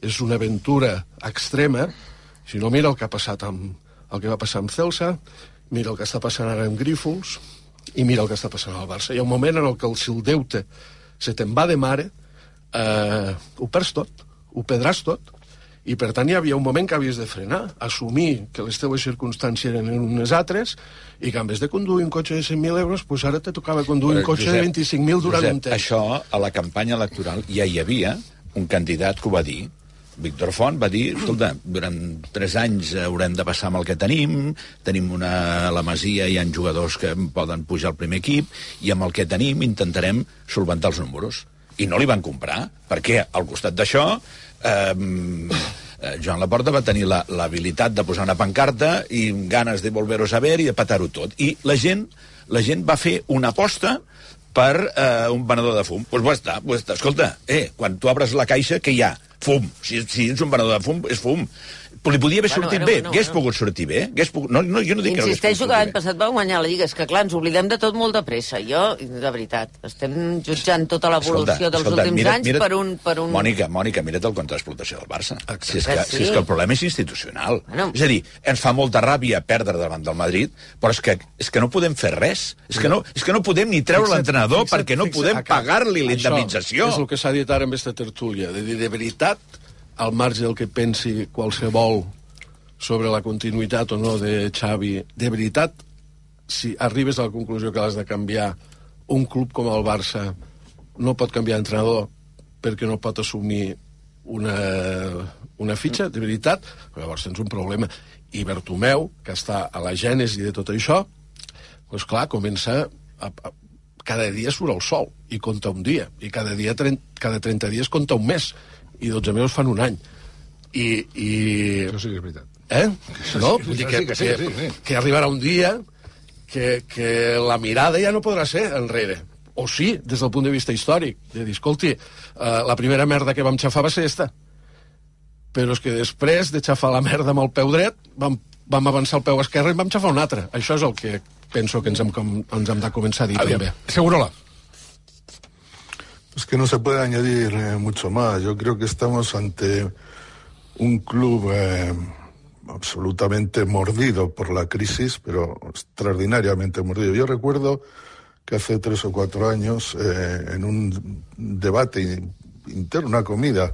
és una aventura extrema. Si no, mira el que ha passat amb el que va passar amb Celsa, mira el que està passant ara amb Grífols, i mira el que està passant al Barça. Hi ha un moment en el que el, si el deute se te'n va de mare, eh, ho perds tot, ho perdràs tot. I, per tant, hi havia un moment que havies de frenar, assumir que les teves circumstàncies eren unes altres i que en vez de conduir un cotxe de 100.000 euros, pues ara te tocava conduir un cotxe Josep, de 25.000 durant Josep, un temps. Això, a la campanya electoral, ja hi havia un candidat que ho va dir, Víctor Font va dir, escolta, durant tres anys haurem de passar amb el que tenim, tenim una, la Masia hi ha jugadors que poden pujar al primer equip, i amb el que tenim intentarem solventar els números. I no li van comprar, perquè al costat d'això eh, eh, Joan Laporta va tenir l'habilitat de posar una pancarta i ganes de volver-ho saber i de patar-ho tot. I la gent, la gent va fer una aposta per eh, un venedor de fum. Doncs pues està, està. Escolta, eh, quan tu obres la caixa, què hi ha? Fum. Si, si ets un venedor de fum, és fum. Però li podia haver Bueno, sortit bueno, bé. bueno, Hagués bueno. pogut sortir bé. Hagués pogut... no, no, jo no dic que Insisteixo pogut que l'any passat va guanyar la Lliga. És que, clar, ens oblidem de tot molt de pressa. Jo, de veritat, estem jutjant tota l'evolució dels últims mira, anys mira, per un... Per un... Mònica, Mònica, mira't el contra d'explotació del Barça. Si és, que, Sí. si és que el problema és institucional. Bueno. És a dir, ens fa molta ràbia perdre davant del Madrid, però és que, és que no podem fer res. És que no, és que no podem ni treure l'entrenador perquè no fixa't, podem pagar-li la Això indemnització. És el que s'ha dit ara amb aquesta tertúlia. De dir, de veritat, al marge del que pensi qualsevol sobre la continuïtat o no de Xavi, de veritat, si arribes a la conclusió que has de canviar un club com el Barça no pot canviar d'entrenador perquè no pot assumir una, una fitxa, de veritat, llavors tens un problema. I Bertomeu, que està a la gènesi de tot això, doncs clar, comença a, a, cada dia surt el sol i compta un dia, i cada dia cada 30 dies compta un mes, i 12 mesos fan un any. I, i... Això sí que és veritat. Eh? No? Vull dir que, que que, que arribarà un dia que, que la mirada ja no podrà ser enrere. O sí, des del punt de vista històric, de dir, escolti, eh, la primera merda que vam xafar va ser esta. Però és que després de xafar la merda amb el peu dret, vam, vam avançar el peu esquerre i vam xafar un altre. Això és el que penso que ens hem, ens hem de començar a dir Aviam, també. Segurola. Es que no se puede añadir eh, mucho más. Yo creo que estamos ante un club eh, absolutamente mordido por la crisis, pero extraordinariamente mordido. Yo recuerdo que hace tres o cuatro años, eh, en un debate in- interno, una comida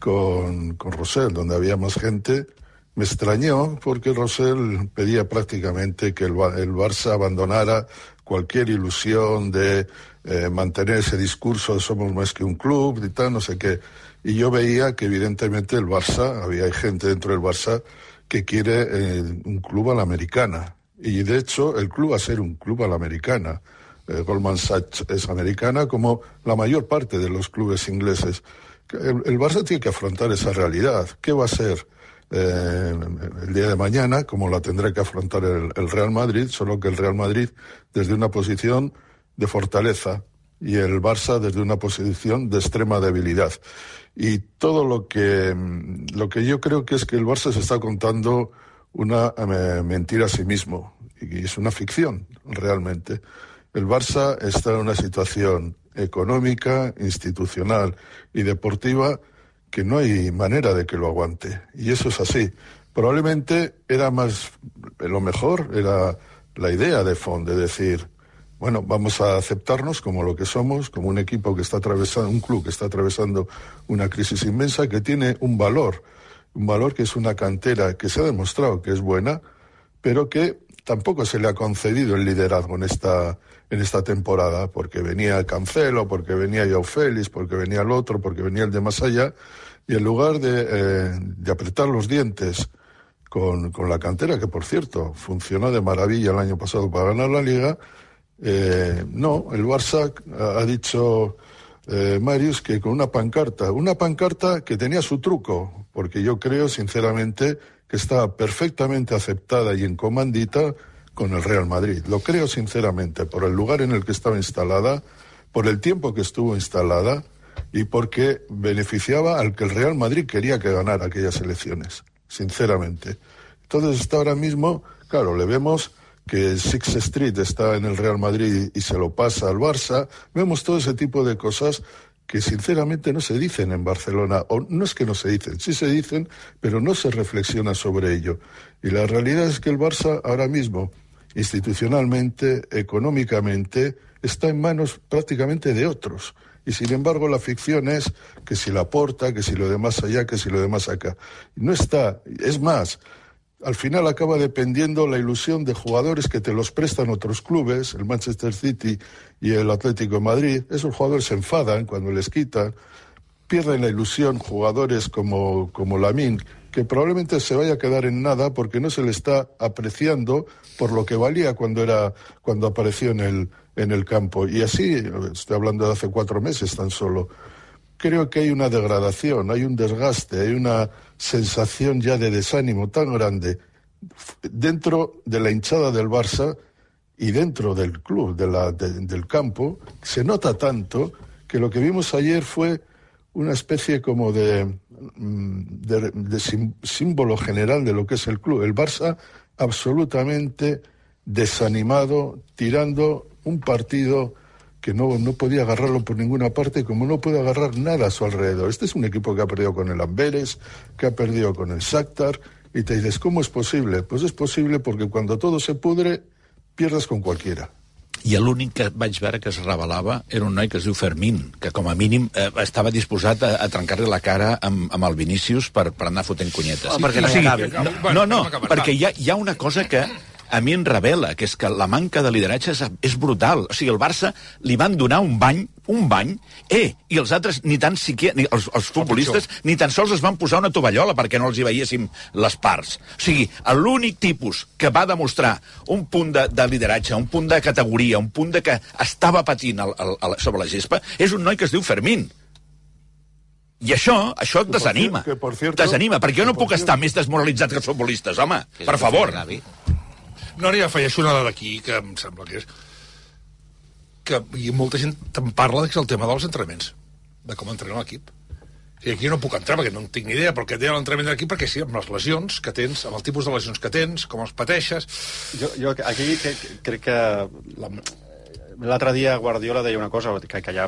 con, con Rosell, donde había más gente, me extrañó porque Rosell pedía prácticamente que el, el Barça abandonara cualquier ilusión de eh, mantener ese discurso de somos más que un club y tal, no sé qué. Y yo veía que evidentemente el Barça, había gente dentro del Barça que quiere eh, un club a la americana. Y de hecho el club va a ser un club a la americana. Eh, Goldman Sachs es americana como la mayor parte de los clubes ingleses. El, Barça tiene que afrontar esa realidad. ¿Qué va a ser? eh, el día de mañana, como la tendrá que afrontar el, el Real Madrid, solo que el Real Madrid desde una posición de fortaleza y el Barça desde una posición de extrema debilidad. Y todo lo que, mm, lo que yo creo que es que el Barça se está contando una eh, mentira a sí mismo. Y es una ficción, realmente. El Barça está en una situación económica, institucional y deportiva que no hay manera de que lo aguante. Y eso es así. Probablemente era más, lo mejor era la idea de Fond, de decir, bueno, vamos a aceptarnos como lo que somos, como un equipo que está atravesando, un club que está atravesando una crisis inmensa, que tiene un valor, un valor que es una cantera que se ha demostrado que es buena, pero que tampoco se le ha concedido el liderazgo en esta, en esta temporada, porque venía Cancelo, porque venía Joao Félix, porque venía el otro, porque venía el de más allá, y en lugar de, eh, apretar los dientes con, con la cantera, que por cierto funcionó de maravilla el año pasado para ganar la liga. Eh, no, el Barça ha dicho eh, Marius que con una pancarta, una pancarta que tenía su truco, porque yo creo sinceramente que estaba perfectamente aceptada y en comandita con el Real Madrid. Lo creo sinceramente, por el lugar en el que estaba instalada, por el tiempo que estuvo instalada y porque beneficiaba al que el Real Madrid quería que ganara aquellas elecciones, sinceramente. Entonces está ahora mismo, claro, le vemos que Six Street está en el Real Madrid y se lo pasa al Barça, vemos todo ese tipo de cosas que sinceramente no se dicen en Barcelona, o no es que no se dicen, sí se dicen, pero no se reflexiona sobre ello. Y la realidad es que el Barça ahora mismo, institucionalmente, económicamente, está en manos prácticamente de otros. Y sin embargo la ficción es que si la porta, que si lo de más allá, que si lo de más acá. No está, es más, al final acaba dependiendo la ilusión de jugadores que te los prestan otros clubes, el Manchester City y el Atlético de Madrid. Esos jugadores se enfadan cuando les quitan, pierden la ilusión jugadores como, como Lamin, que probablemente se vaya a quedar en nada porque no se le está apreciando por lo que valía cuando era cuando apareció en el en el campo. Y así, estoy hablando de hace cuatro meses tan solo. Creo que hay una degradación, hay un desgaste, hay una sensación ya de desánimo tan grande dentro de la hinchada del Barça y dentro del club, del campo, se nota tanto que lo que vimos ayer fue una especie como de, mm, símbolo general de lo que es el club. El Barça absolutamente desanimado, tirando un partido que no, no podía agarrarlo por ninguna parte, como no puede agarrar nada a su alrededor. Este es un equipo que ha perdido con el Amberes, que ha perdido con el Shakhtar, y te dices, ¿cómo es posible? Pues es posible porque cuando todo se pudre, pierdes con cualquiera. I l'únic que vaig veure que es revelava era un noi que es diu Fermín, que com a mínim eh, estava disposat a, a trencar-li la cara amb, amb el Vinícius per, per anar fotent cunyetes. Oh, perquè no O sigui, acabi. no, no, no, perquè hi ha, hi ha una cosa que a mi em revela, que és que la manca de lideratge és, és brutal. O sigui, el Barça li van donar un bany, un bany, eh, i els altres ni tan siquiera, ni els, els futbolistes ni tan sols es van posar una tovallola perquè no els hi veiéssim les parts. O sigui, l'únic tipus que va demostrar un punt de, de lideratge, un punt de categoria, un punt de que estava patint el, el, el, sobre la gespa, és un noi que es diu Fermín. I això, això et desanima. que por cierto- Desanima, perquè jo no puc estar més desmoralitzat que els futbolistes, home. Per favor. No, ara ja afegeixo una dada aquí que em sembla que és que i molta gent te'n parla que és el tema dels entrenaments, de com entrena l'equip. I aquí no puc entrar perquè no en tinc ni idea, però què deia l'entrenament l'equip, perquè sí, amb les lesions que tens, amb el tipus de lesions que tens, com els pateixes... Jo, jo aquí que, crec que l'altre dia Guardiola deia una cosa que, que ja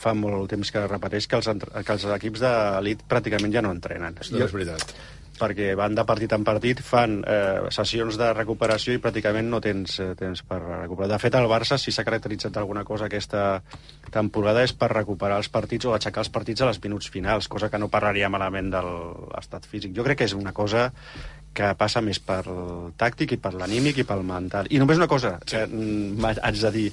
fa molt temps que repeteix, que els, que els equips d'elit pràcticament ja no entrenen. No és veritat. Perquè van de partit en partit, fan eh, sessions de recuperació i pràcticament no tens eh, temps per recuperar. De fet, el Barça, si s'ha caracteritzat d'alguna cosa aquesta temporada, és per recuperar els partits o aixecar els partits a les minuts finals, cosa que no parlaria malament de l'estat físic. Jo crec que és una cosa que passa més per tàctic i per l'anímic i pel mental. I només una cosa que mm, haig de dir,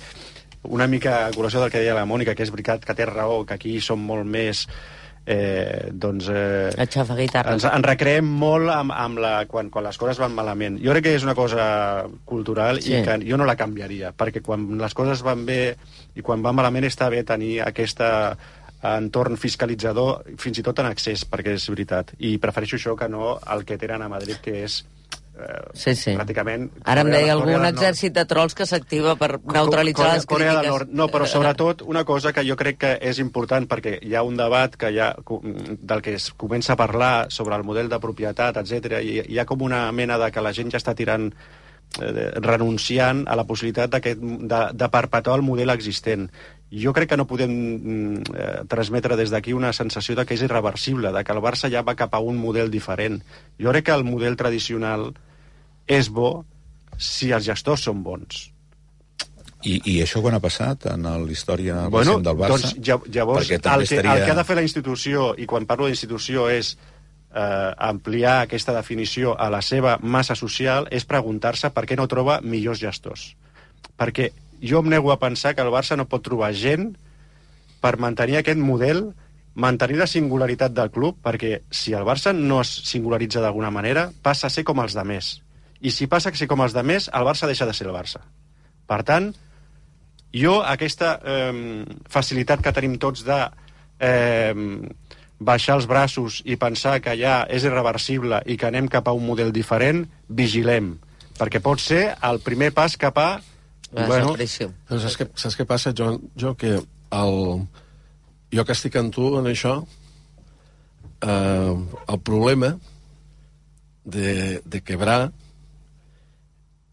una mica a col·lació del que deia la Mònica, que és veritat que té raó, que aquí som molt més eh, doncs... Eh, ens, ens recreem molt amb, amb la, quan, quan les coses van malament. Jo crec que és una cosa cultural Sí. i que jo no la canviaria, perquè quan les coses van bé i quan va malament està bé tenir aquesta entorn fiscalitzador, fins i tot en accés, perquè és veritat. I prefereixo això que no el que tenen a Madrid, que és eh, Sí, sí. pràcticament... Ara em Corea- deia Corea algun Nord. exèrcit de trolls que s'activa per neutralitzar Corea, les Corea del crítiques. Nord. No, però sobretot una cosa que jo crec que és important perquè hi ha un debat que ha, del que es comença a parlar sobre el model de propietat, etc. i hi ha com una mena de que la gent ja està tirant eh, renunciant a la possibilitat d'aquest- de, de perpetuar el model existent. Jo crec que no podem mm, eh, transmetre des d'aquí una sensació de que és irreversible, de que el Barça ja va cap a un model diferent. Jo crec que el model tradicional és bo si els gestors són bons. I, I això quan ha passat en la història Bueno, del Barça? doncs ja, llavors el que, estaria... el que ha de fer la institució, i quan parlo d'institució és eh, ampliar aquesta definició a la seva massa social, és preguntar-se per què no troba millors gestors. Perquè jo em nego a pensar que el Barça no pot trobar gent per mantenir aquest model mantenir la singularitat del club, perquè si el Barça no es singularitza d'alguna manera, passa a ser com els de més. I si passa a ser com els de més, el Barça deixa de ser el Barça. Per tant, jo aquesta eh, facilitat que tenim tots de eh, baixar els braços i pensar que ja és irreversible i que anem cap a un model diferent, vigilem. Perquè pot ser el primer pas cap a... Bueno, però saps què, saps què passa, Joan? Jo que el, jo que estic amb tu en això, eh, el problema de, de quebrar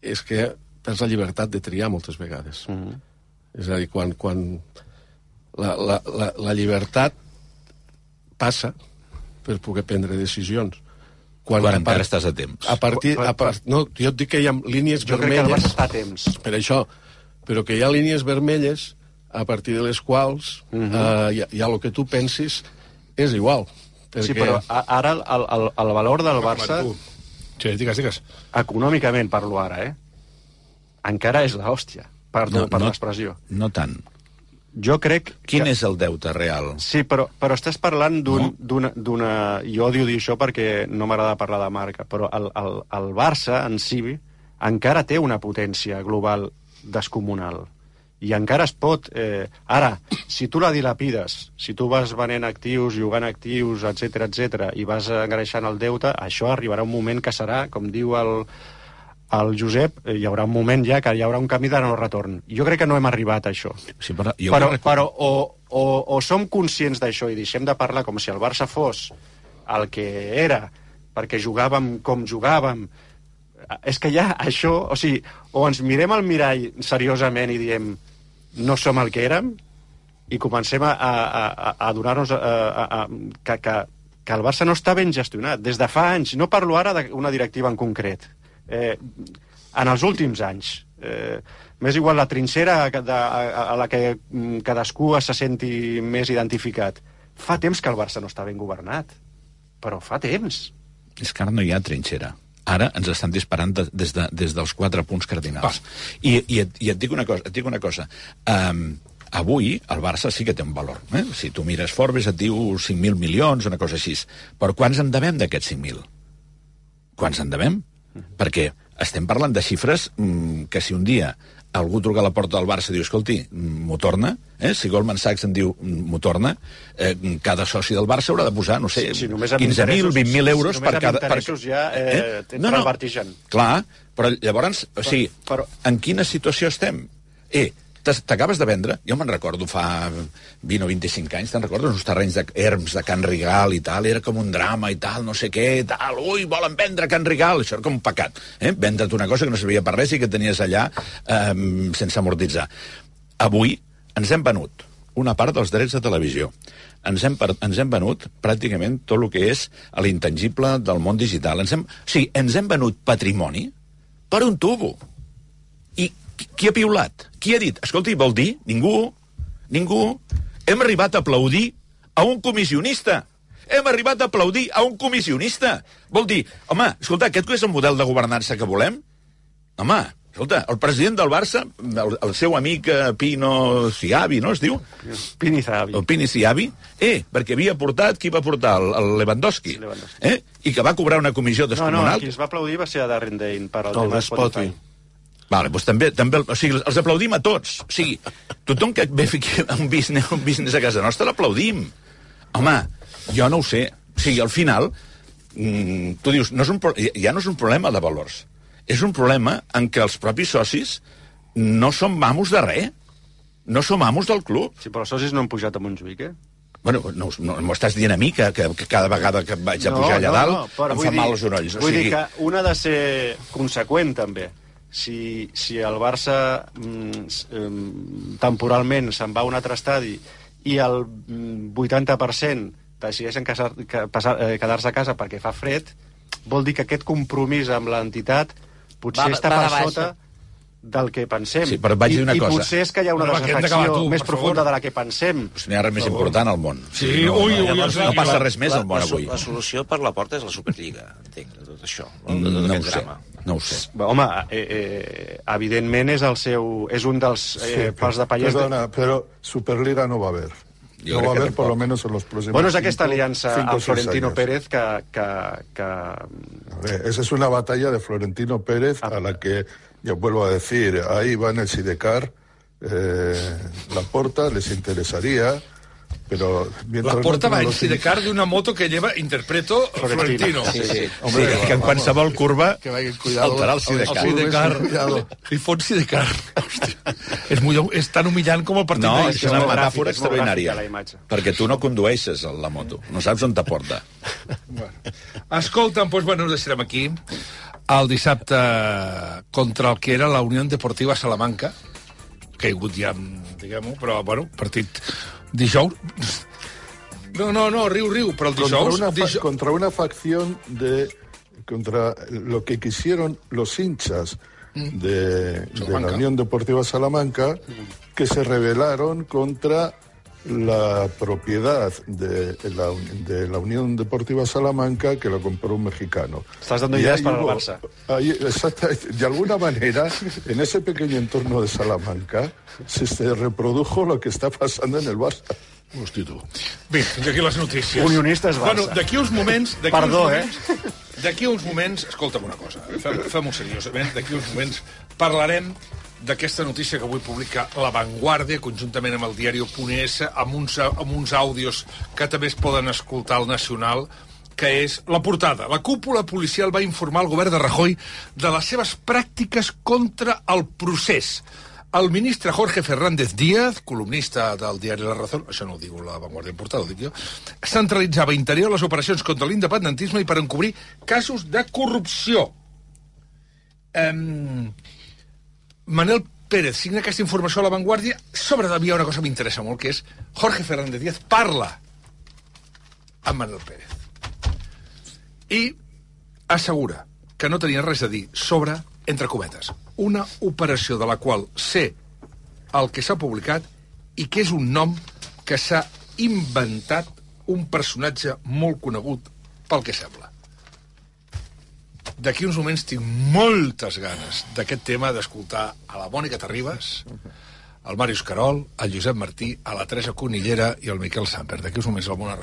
és que perds la llibertat de triar moltes vegades. Mm -hmm. És a dir, quan, quan la, la, la, la llibertat passa per poder prendre decisions. Quan, quan encara estàs a temps. A partir, a part, no, jo et dic que hi ha línies jo vermelles... Jo crec que el Barça està a temps. Per això, però que hi ha línies vermelles a partir de les quals uh -huh. uh, ja, ja el que tu pensis és igual. Perquè... Sí, però ara el, el, el valor del Barça... Sí, digues, digues. Econòmicament parlo ara, eh? Encara és l'hòstia, perdó no, per no, l'expressió. No tant. Jo crec Quin que... és el deute real? Sí, però, però estàs parlant d'una... No? d'una jo odio dir això perquè no m'agrada parlar de marca, però el, el, el Barça en si encara té una potència global descomunal i encara es pot... Eh, ara, si tu la dilapides, si tu vas venent actius, jugant actius, etc etc i vas engreixant el deute, això arribarà un moment que serà, com diu el, el Josep, eh, hi haurà un moment ja que hi haurà un camí de no retorn. Jo crec que no hem arribat a això. Sí, però jo però, record... però o, o, o som conscients d'això i deixem de parlar com si el Barça fos el que era, perquè jugàvem com jugàvem, és que ja això, o sigui, o ens mirem al mirall seriosament i diem no som el que érem i comencem a, a, a, a donar-nos que, que, que el Barça no està ben gestionat des de fa anys. No parlo ara d'una directiva en concret. Eh, en els últims anys. Eh, M'és igual la trinxera de, a, a la que mm, cadascú se senti més identificat. Fa temps que el Barça no està ben governat. Però fa temps. És que ara no hi ha trinxera ara ens estan disparant de, des, de, des dels quatre punts cardinals. Ah. I, i, et, I et dic una cosa, et dic una cosa. Um, avui el Barça sí que té un valor. Eh? Si tu mires Forbes et diu 5.000 milions, una cosa així. Però quants en devem d'aquests 5.000? Quants en devem? Mm. Perquè estem parlant de xifres mm, que si un dia algú truca a la porta del Barça i diu, escolti, m'ho torna, eh? si Goldman Sachs en diu, m'ho torna, eh, cada soci del Barça haurà de posar, no sé, sí, sí, 15.000, 20.000 euros si per cada... Per... ja eh, eh? No, no, clar, però llavors, o sigui, però, en quina situació estem? Eh, t'acabes de vendre, jo me'n recordo fa 20 o 25 anys, te'n recordes uns terrenys de erms de Can Rigal i tal, era com un drama i tal, no sé què, tal, ui, volen vendre Can Rigal, això era com un pecat, eh? vendre't una cosa que no servia per res i que tenies allà eh, sense amortitzar. Avui ens hem venut una part dels drets de televisió. Ens hem, ens hem venut pràcticament tot el que és l'intangible del món digital. Ens hem, o sigui, ens hem venut patrimoni per un tubo. I qui ha piulat? Qui ha dit? Escolti, vol dir? Ningú. Ningú. Hem arribat a aplaudir a un comissionista. Hem arribat a aplaudir a un comissionista. Vol dir, home, escolta, aquest és el model de governança que volem? Home, escolta, el president del Barça, el, el seu amic eh, Pino Ciavi, no es diu? Pini Ciavi. El Pini Ciavi, eh, perquè havia portat, qui va portar? El, el Lewandowski. Lewandowski. Eh? I que va cobrar una comissió No, descomunal. no, qui es va aplaudir va ser a Darren Dane per al El tema Despoti. Spotify. Vale, doncs també, també, o sigui, els aplaudim a tots. O sigui, tothom que ve aquí un business, un business a casa nostra l'aplaudim. Home, jo no ho sé. O sigui, al final, mm, tu dius, no és un, ja no és un problema de valors. És un problema en què els propis socis no som amos de res. No som amos del club. Sí, però els socis no han pujat a Montjuïc, eh? Bueno, no, no m'ho estàs dient a mi, que, que, que cada vegada que vaig a pujar allà dalt però em fa dir- mal els genolls. O Vull sigui, dir que un ha de ser conseqüent, també. Si, si el Barça mm, em, temporalment se'n va a un altre estadi i el mm, 80% decideixen casar, que, passar, eh, quedar-se a casa perquè fa fred, vol dir que aquest compromís amb l'entitat potser Va- està va per baixa. sota del que pensem. Sí, però vaig dir una I, cosa. I potser és que hi ha una d'acabar, desafecció tu, més per profunda favor. de la que pensem. doncs n'hi ha res més important al món. Sí, no, ui, no, ui, no, ui, no ui, passa res més al món la, avui. La solució per la porta és la Superliga, entenc, de tot això, no? de tot No ho aquest sé, drama. No ho sé. Home, eh, eh, evidentment és el seu és un dels eh, pals de pallers de, Perdona, pero Superliga no va a haver. Jo no va haber por lo menos en los próximos Bueno, és aquesta aliança cinco amb Florentino años. Pérez que, que, que... A ver, esa es una batalla de Florentino Pérez a la que, ya vuelvo a decir, ahí va en el Sidecar, eh, la porta les interesaría, pero mientras La porta no va en los- sidecar de una moto que lleva, interpreto, Florentino. Sí, sí. Hombre, sí, que en qualsevol curva Que vagin cuidado. alterar el El sidecar. sidecar. Cuidado. Li fot sidecar. Hòstia. És, muy, és tan humillant com el partit No, és una molt metàfora és molt extraordinària. Perquè tu no condueixes la moto, no saps on t'aporta. Escolta'm, doncs, bueno, ho deixarem aquí. El dissabte contra el que era la Unió Deportiva Salamanca, caigut ja, diguem-ho, però, bueno, partit dijous... No, no, no, riu, riu, però el contra dijous... una, fa- dijous... contra una facción de contra lo que quisieron los hinchas Mm. de, de la. Unión Deportiva Salamanca que se rebelaron contra la propiedad de la, de la Unión Deportiva Salamanca que la compró un mexicano. Estás dando Y ideas para el hubo- Barça. ahí, exactamente, de alguna manera, en ese pequeño entorno de Salamanca, se, se reprodujo lo que está pasando en el Barça. Hosti, tu. Bé, fins aquí les notícies. Unionistes Barça. Bueno, d'aquí uns moments... Perdó, uns eh? moments, D'aquí uns moments... Escolta'm una cosa, fem- fem-ho seriosament. D'aquí uns moments parlarem d'aquesta notícia que avui publica La Vanguardia, conjuntament amb el diari.es, amb uns, amb uns àudios que també es poden escoltar al Nacional, que és la portada. La cúpula policial va informar el govern de Rajoy de les seves pràctiques contra el procés. El ministre Jorge Fernández Díaz, columnista del diari La Razón, això no ho diu la Vanguardia Portada, ho dic jo, centralitzava interior les operacions contra l'independentisme i per encobrir casos de corrupció. Um, Manel Pérez signa aquesta informació a La Vanguardia. Sobre hi ha una cosa que m'interessa molt, que és Jorge Fernández Díaz parla amb Manel Pérez i assegura que no tenia res a dir sobre, entre cometes, una operació de la qual sé el que s'ha publicat i que és un nom que s'ha inventat un personatge molt conegut pel que sembla. D'aquí uns moments tinc moltes ganes d'aquest tema d'escoltar a la Mònica Terribas, el Màrius Carol, el Josep Martí, a la Teresa Conillera i el Miquel Samper. D'aquí uns moments al món a